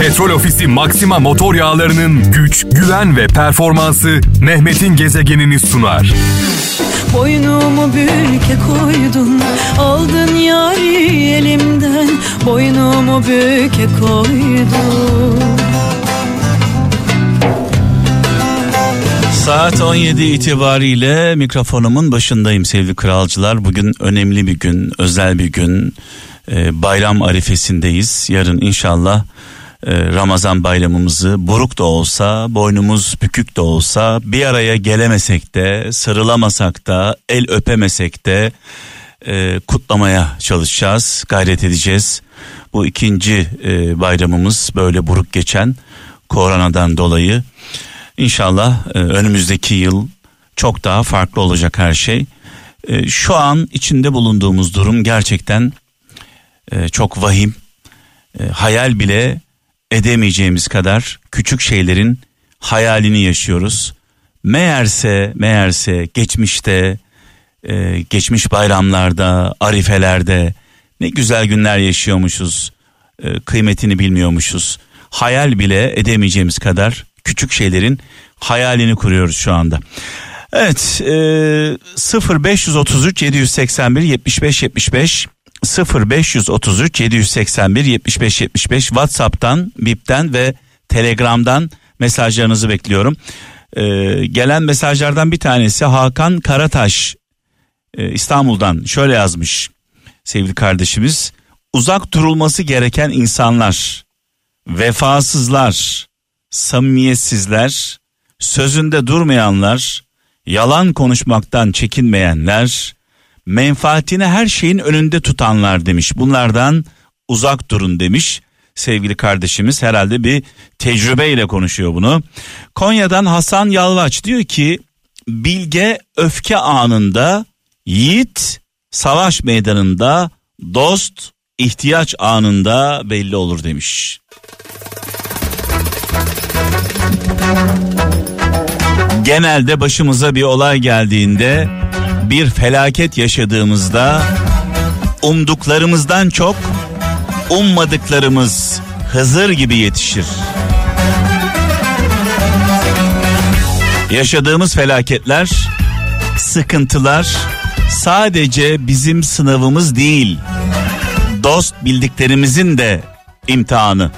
Petrol Ofisi Maxima motor yağlarının güç, güven ve performansı Mehmet'in gezegenini sunar. Boynumu büke koydun Aldın yari elimden Boynumu büke koydun Saat 17 itibariyle mikrofonumun başındayım sevgili kralcılar. Bugün önemli bir gün, özel bir gün. Ee, bayram arifesindeyiz. Yarın inşallah e, Ramazan bayramımızı buruk da olsa, boynumuz bükük de olsa, bir araya gelemesek de, sarılamasak da, el öpemesek de e, kutlamaya çalışacağız, gayret edeceğiz. Bu ikinci e, bayramımız böyle buruk geçen koronadan dolayı. İnşallah önümüzdeki yıl çok daha farklı olacak her şey. Şu an içinde bulunduğumuz durum gerçekten e, çok vahim. E, hayal bile edemeyeceğimiz kadar küçük şeylerin hayalini yaşıyoruz. Meğerse meğerse geçmişte e, geçmiş bayramlarda, arifelerde ne güzel günler yaşıyormuşuz. Kıymetini bilmiyormuşuz. Hayal bile edemeyeceğimiz kadar küçük şeylerin hayalini kuruyoruz şu anda. Evet e, 0533 781 75 75 0533 781 75 75 WhatsApp'tan, Bip'ten ve Telegram'dan mesajlarınızı bekliyorum. Ee, gelen mesajlardan bir tanesi Hakan Karataş e, İstanbul'dan şöyle yazmış sevgili kardeşimiz. Uzak durulması gereken insanlar, vefasızlar, samimiyetsizler, sözünde durmayanlar, yalan konuşmaktan çekinmeyenler, menfaatini her şeyin önünde tutanlar demiş. Bunlardan uzak durun demiş. Sevgili kardeşimiz herhalde bir tecrübeyle konuşuyor bunu. Konya'dan Hasan Yalvaç diyor ki bilge öfke anında, yiğit savaş meydanında, dost ihtiyaç anında belli olur demiş. Genelde başımıza bir olay geldiğinde bir felaket yaşadığımızda umduklarımızdan çok ummadıklarımız Hızır gibi yetişir. Yaşadığımız felaketler, sıkıntılar sadece bizim sınavımız değil. Dost bildiklerimizin de imtihanı.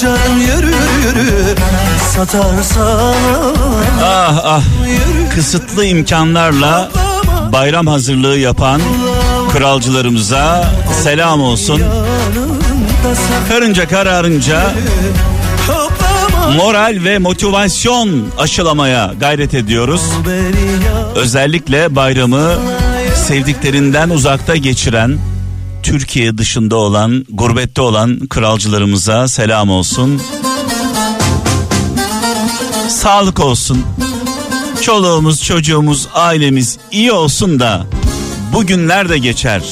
Harcarım yürü yürü Satar sana Ah ah kısıtlı imkanlarla bayram hazırlığı yapan kralcılarımıza selam olsun. Karınca kararınca moral ve motivasyon aşılamaya gayret ediyoruz. Özellikle bayramı sevdiklerinden uzakta geçiren, Türkiye dışında olan, gurbette olan kralcılarımıza selam olsun. Sağlık olsun. Çoluğumuz, çocuğumuz, ailemiz iyi olsun da bugünler de geçer.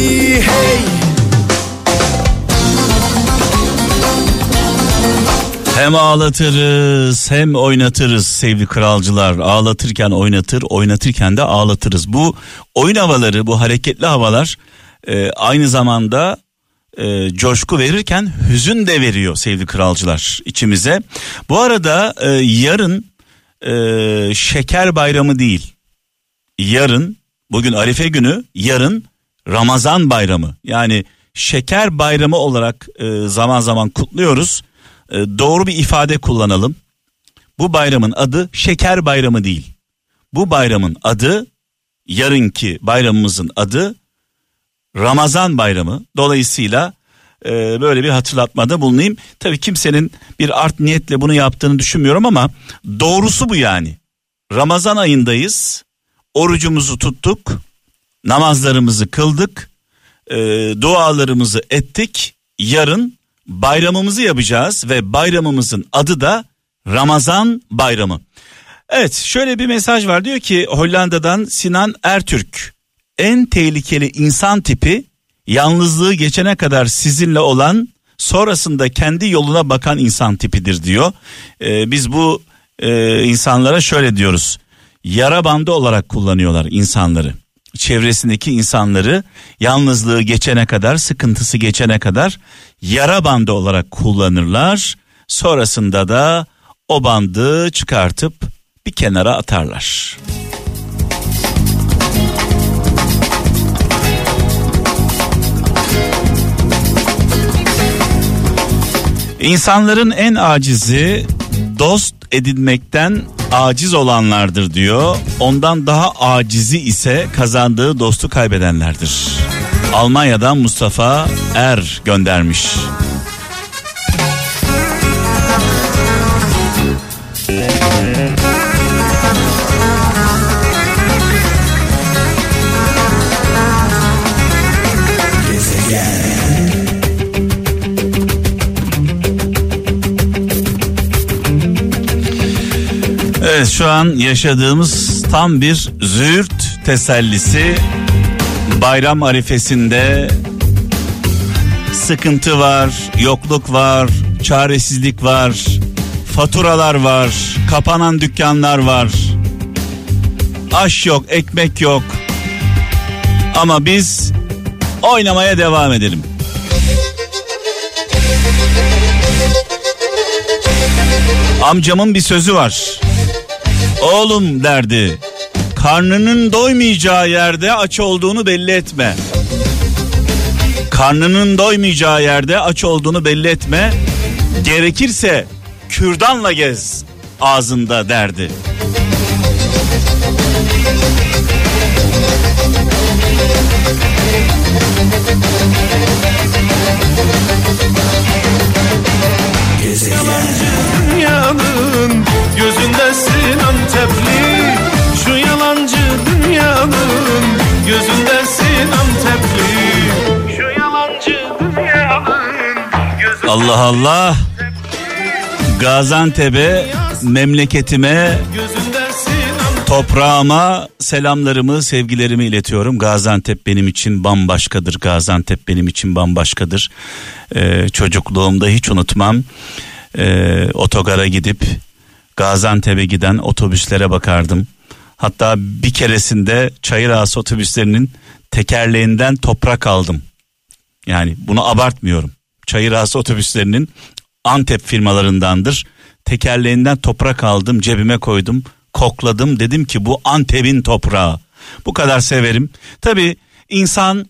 Ey hey Hem ağlatırız hem oynatırız sevgili kralcılar. Ağlatırken oynatır, oynatırken de ağlatırız. Bu oyun havaları, bu hareketli havalar e, aynı zamanda e, coşku verirken hüzün de veriyor sevgili kralcılar içimize. Bu arada e, yarın e, şeker bayramı değil. Yarın, bugün Arife günü, yarın Ramazan bayramı. Yani şeker bayramı olarak e, zaman zaman kutluyoruz. E, doğru bir ifade kullanalım. Bu bayramın adı şeker bayramı değil. Bu bayramın adı yarınki bayramımızın adı Ramazan bayramı. Dolayısıyla e, böyle bir hatırlatmada bulunayım. Tabii kimsenin bir art niyetle bunu yaptığını düşünmüyorum ama doğrusu bu yani. Ramazan ayındayız. Orucumuzu tuttuk. Namazlarımızı kıldık. e, dualarımızı ettik. Yarın bayramımızı yapacağız ve bayramımızın adı da Ramazan bayramı. Evet şöyle bir mesaj var diyor ki Hollanda'dan Sinan Ertürk en tehlikeli insan tipi yalnızlığı geçene kadar sizinle olan sonrasında kendi yoluna bakan insan tipidir diyor. Ee, biz bu e, insanlara şöyle diyoruz yara bandı olarak kullanıyorlar insanları çevresindeki insanları yalnızlığı geçene kadar sıkıntısı geçene kadar yara bandı olarak kullanırlar sonrasında da o bandı çıkartıp bir kenara atarlar. İnsanların en acizi dost edinmekten aciz olanlardır diyor. Ondan daha acizi ise kazandığı dostu kaybedenlerdir. Almanya'dan Mustafa Er göndermiş. Evet şu an yaşadığımız tam bir züğürt tesellisi bayram arifesinde sıkıntı var, yokluk var, çaresizlik var, faturalar var, kapanan dükkanlar var. Aş yok, ekmek yok. Ama biz oynamaya devam edelim. Amcamın bir sözü var. Oğlum derdi. Karnının doymayacağı yerde aç olduğunu belli etme. Karnının doymayacağı yerde aç olduğunu belli etme. Gerekirse kürdanla gez ağzında derdi. dünyanın Gözündesin Antepli Şu yalancı dünyanın Gözündesin Antepli Şu yalancı dünyanın Gözündesin Allah Allah. Gaziantep'e, memleketime, toprağıma selamlarımı, sevgilerimi iletiyorum. Gaziantep benim için bambaşkadır. Gaziantep benim için bambaşkadır. Ee, çocukluğumda hiç unutmam. Ee, otogara gidip Gaziantep'e giden otobüslere bakardım. Hatta bir keresinde çayır ağası otobüslerinin tekerleğinden toprak aldım. Yani bunu abartmıyorum. Çayır ağası otobüslerinin Antep firmalarındandır. Tekerleğinden toprak aldım, cebime koydum, kokladım. Dedim ki bu Antep'in toprağı. Bu kadar severim. Tabii insan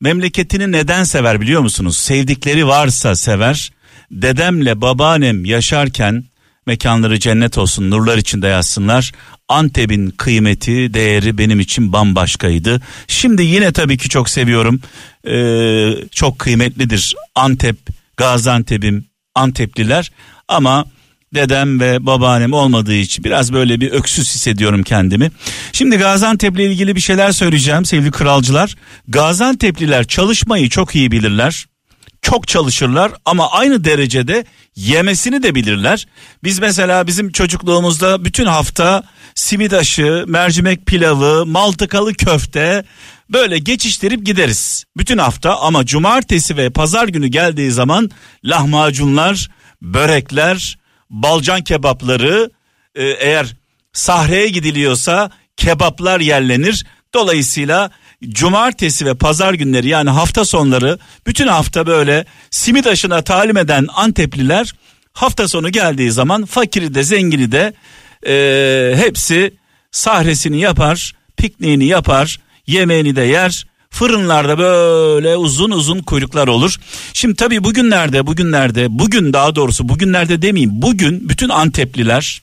memleketini neden sever biliyor musunuz? Sevdikleri varsa sever. Dedemle babaannem yaşarken mekanları cennet olsun, nurlar içinde yatsınlar. Antep'in kıymeti, değeri benim için bambaşkaydı. Şimdi yine tabii ki çok seviyorum. Ee, çok kıymetlidir Antep, Gaziantep'im, Antepliler. Ama dedem ve babaannem olmadığı için biraz böyle bir öksüz hissediyorum kendimi. Şimdi Gaziantep'le ilgili bir şeyler söyleyeceğim sevgili kralcılar. Gaziantep'liler çalışmayı çok iyi bilirler çok çalışırlar ama aynı derecede yemesini de bilirler. Biz mesela bizim çocukluğumuzda bütün hafta simit aşı, mercimek pilavı, maltıkalı köfte böyle geçiştirip gideriz. Bütün hafta ama cumartesi ve pazar günü geldiği zaman lahmacunlar, börekler, balcan kebapları e, eğer sahreye gidiliyorsa kebaplar yerlenir. Dolayısıyla cumartesi ve pazar günleri yani hafta sonları bütün hafta böyle simit aşına talim eden Antepliler hafta sonu geldiği zaman fakiri de zengini de e, hepsi sahresini yapar, pikniğini yapar, yemeğini de yer. Fırınlarda böyle uzun uzun kuyruklar olur. Şimdi tabii bugünlerde bugünlerde bugün daha doğrusu bugünlerde demeyeyim bugün bütün Antepliler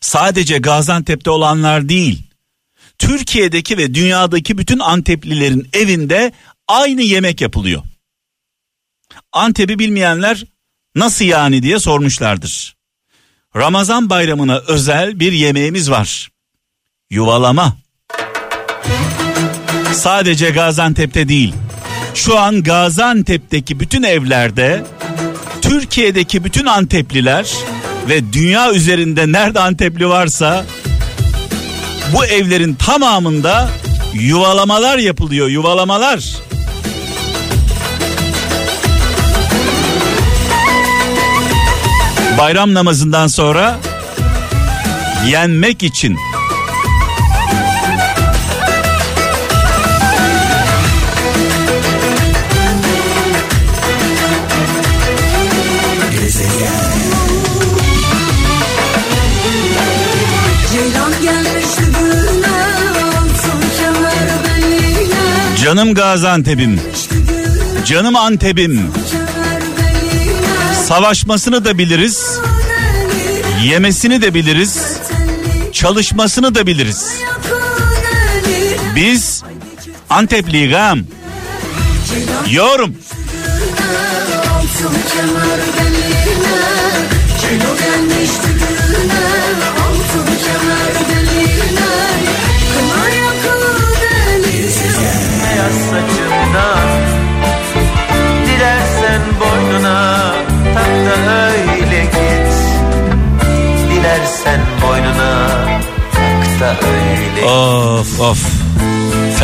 sadece Gaziantep'te olanlar değil Türkiye'deki ve dünyadaki bütün Anteplilerin evinde aynı yemek yapılıyor. Antep'i bilmeyenler nasıl yani diye sormuşlardır. Ramazan bayramına özel bir yemeğimiz var. Yuvalama. Sadece Gaziantep'te değil. Şu an Gaziantep'teki bütün evlerde Türkiye'deki bütün Antepliler ve dünya üzerinde nerede Antepli varsa bu evlerin tamamında yuvalamalar yapılıyor yuvalamalar. Bayram namazından sonra yenmek için canım Gaziantep'im, canım Antep'im savaşmasını da biliriz, yemesini de biliriz, çalışmasını da biliriz. Biz Antepliyiz ağam. Yorum.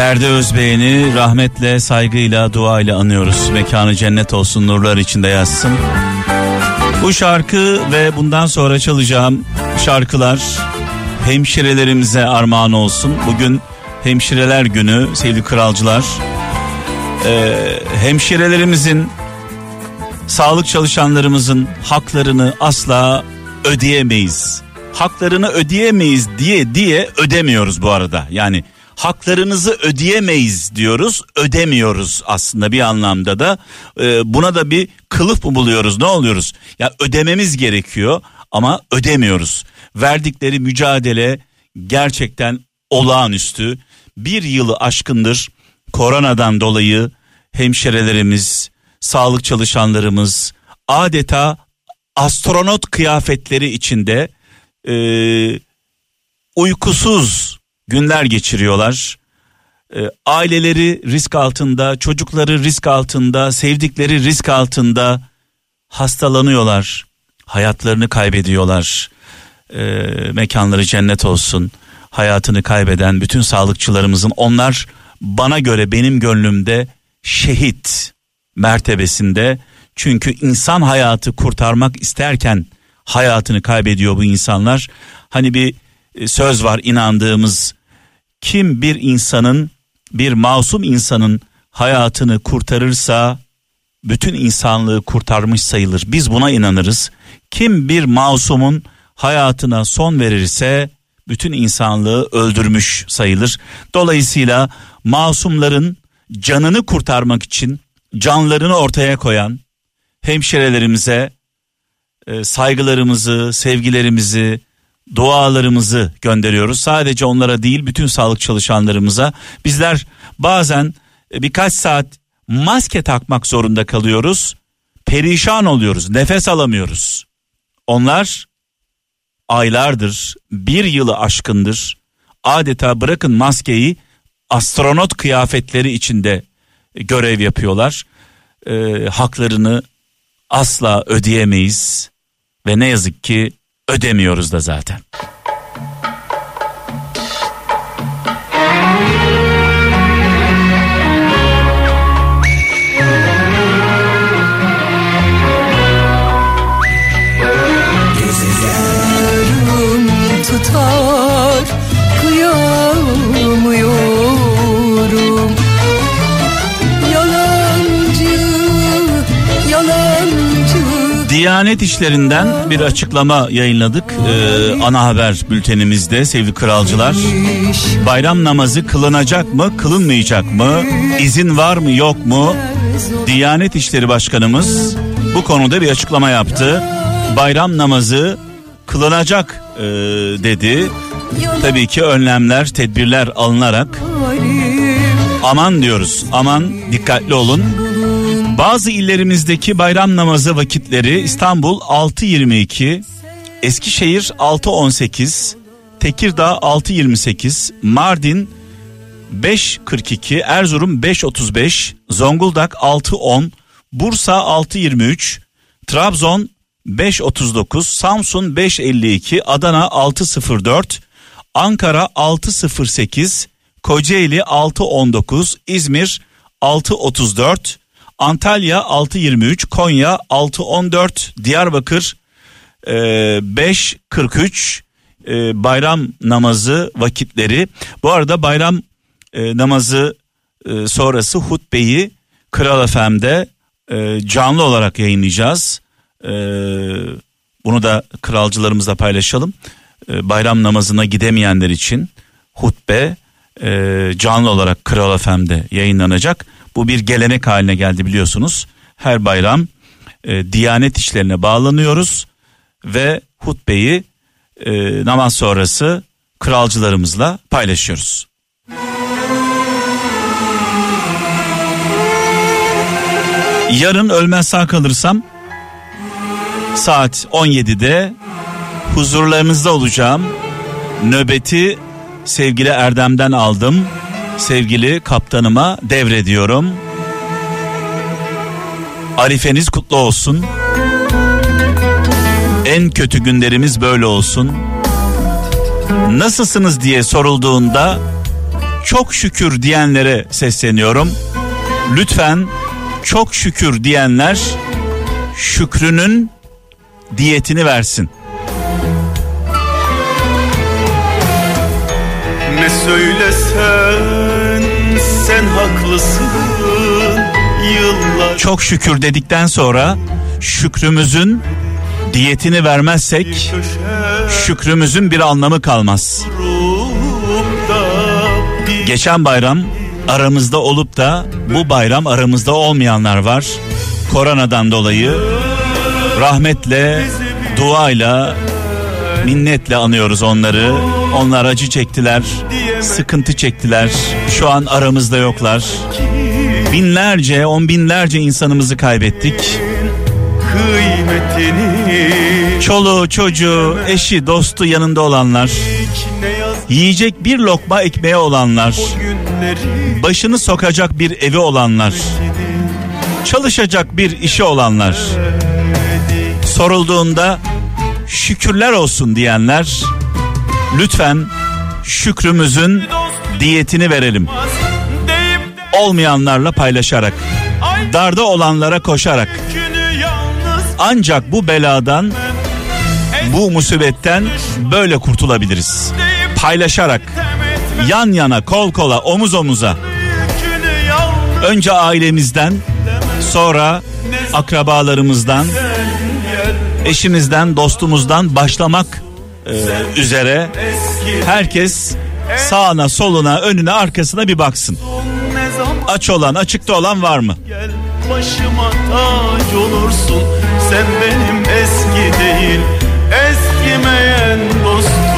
Ferdi Özbey'ini rahmetle, saygıyla, duayla anıyoruz. Mekanı cennet olsun, nurlar içinde yazsın. Bu şarkı ve bundan sonra çalacağım şarkılar hemşirelerimize armağan olsun. Bugün hemşireler günü sevgili kralcılar. Ee, hemşirelerimizin, sağlık çalışanlarımızın haklarını asla ödeyemeyiz. Haklarını ödeyemeyiz diye diye ödemiyoruz bu arada. Yani haklarınızı ödeyemeyiz diyoruz, ödemiyoruz aslında bir anlamda da. Ee, buna da bir kılıf mı buluyoruz? Ne oluyoruz? Ya ödememiz gerekiyor ama ödemiyoruz. Verdikleri mücadele gerçekten olağanüstü. Bir yılı aşkındır koronadan dolayı hemşirelerimiz, sağlık çalışanlarımız adeta astronot kıyafetleri içinde e, uykusuz günler geçiriyorlar. E, aileleri risk altında, çocukları risk altında, sevdikleri risk altında hastalanıyorlar. Hayatlarını kaybediyorlar. E, mekanları cennet olsun. Hayatını kaybeden bütün sağlıkçılarımızın onlar bana göre benim gönlümde şehit mertebesinde. Çünkü insan hayatı kurtarmak isterken hayatını kaybediyor bu insanlar. Hani bir e, söz var inandığımız kim bir insanın bir masum insanın hayatını kurtarırsa bütün insanlığı kurtarmış sayılır. Biz buna inanırız. Kim bir masumun hayatına son verirse bütün insanlığı öldürmüş sayılır. Dolayısıyla masumların canını kurtarmak için canlarını ortaya koyan hemşirelerimize e, saygılarımızı, sevgilerimizi, dualarımızı gönderiyoruz. Sadece onlara değil bütün sağlık çalışanlarımıza. Bizler bazen e, birkaç saat maske takmak zorunda kalıyoruz. Perişan oluyoruz, nefes alamıyoruz. Onlar aylardır, bir yılı aşkındır adeta bırakın maskeyi astronot kıyafetleri içinde görev yapıyorlar. E, haklarını asla ödeyemeyiz ve ne yazık ki ödemiyoruz da zaten. Diyanet işlerinden bir açıklama yayınladık ee, ana haber bültenimizde sevgili kralcılar. Bayram namazı kılınacak mı kılınmayacak mı izin var mı yok mu Diyanet İşleri Başkanımız bu konuda bir açıklama yaptı. Bayram namazı kılınacak ee, dedi. Tabii ki önlemler tedbirler alınarak aman diyoruz aman dikkatli olun. Bazı illerimizdeki bayram namazı vakitleri İstanbul 6.22, Eskişehir 6.18, Tekirdağ 6.28, Mardin 5.42, Erzurum 5.35, Zonguldak 6.10, Bursa 6.23, Trabzon 539, Samsun 552, Adana 604, Ankara 608, Kocaeli 619, İzmir 634, Antalya 623, Konya 614, Diyarbakır e, 543 e, bayram namazı vakitleri. Bu arada bayram e, namazı e, sonrası hutbeyi Kral FM'de e, canlı olarak yayınlayacağız. E, bunu da kralcılarımızla paylaşalım. E, bayram namazına gidemeyenler için hutbe e, canlı olarak Kral FM'de yayınlanacak. Bu bir gelenek haline geldi biliyorsunuz. Her bayram e, Diyanet işlerine bağlanıyoruz ve hutbeyi e, namaz sonrası kralcılarımızla paylaşıyoruz. Yarın ölmez sağ kalırsam saat 17'de huzurlarınızda olacağım. Nöbeti sevgili Erdem'den aldım. Sevgili kaptanıma devrediyorum. Arifeniz kutlu olsun. En kötü günlerimiz böyle olsun. Nasılsınız diye sorulduğunda çok şükür diyenlere sesleniyorum. Lütfen çok şükür diyenler şükrünün diyetini versin. Ne söylesen sen haklısın Yıllar Çok şükür dedikten sonra şükrümüzün diyetini vermezsek şükrümüzün bir anlamı kalmaz. Geçen bayram aramızda olup da bu bayram aramızda olmayanlar var. Koronadan dolayı rahmetle, duayla, minnetle anıyoruz onları. Onlar acı çektiler, sıkıntı çektiler. Şu an aramızda yoklar. Binlerce, on binlerce insanımızı kaybettik. Çoluğu, çocuğu, eşi, dostu yanında olanlar. Yiyecek bir lokma ekmeği olanlar. Başını sokacak bir evi olanlar. Çalışacak bir işi olanlar. Sorulduğunda şükürler olsun diyenler lütfen şükrümüzün diyetini verelim. Olmayanlarla paylaşarak, ay darda olanlara koşarak. Ancak bu beladan, bu musibetten böyle kurtulabiliriz. Paylaşarak, yan yana, kol kola, omuz omuza. Önce ailemizden, sonra akrabalarımızdan, eşimizden, dostumuzdan başlamak e, üzere herkes sağına, soluna, önüne, arkasına bir baksın. Aç olan, açıkta olan var mı? gel Başıma tac olursun Sen benim eski değil Eskimeyen dostum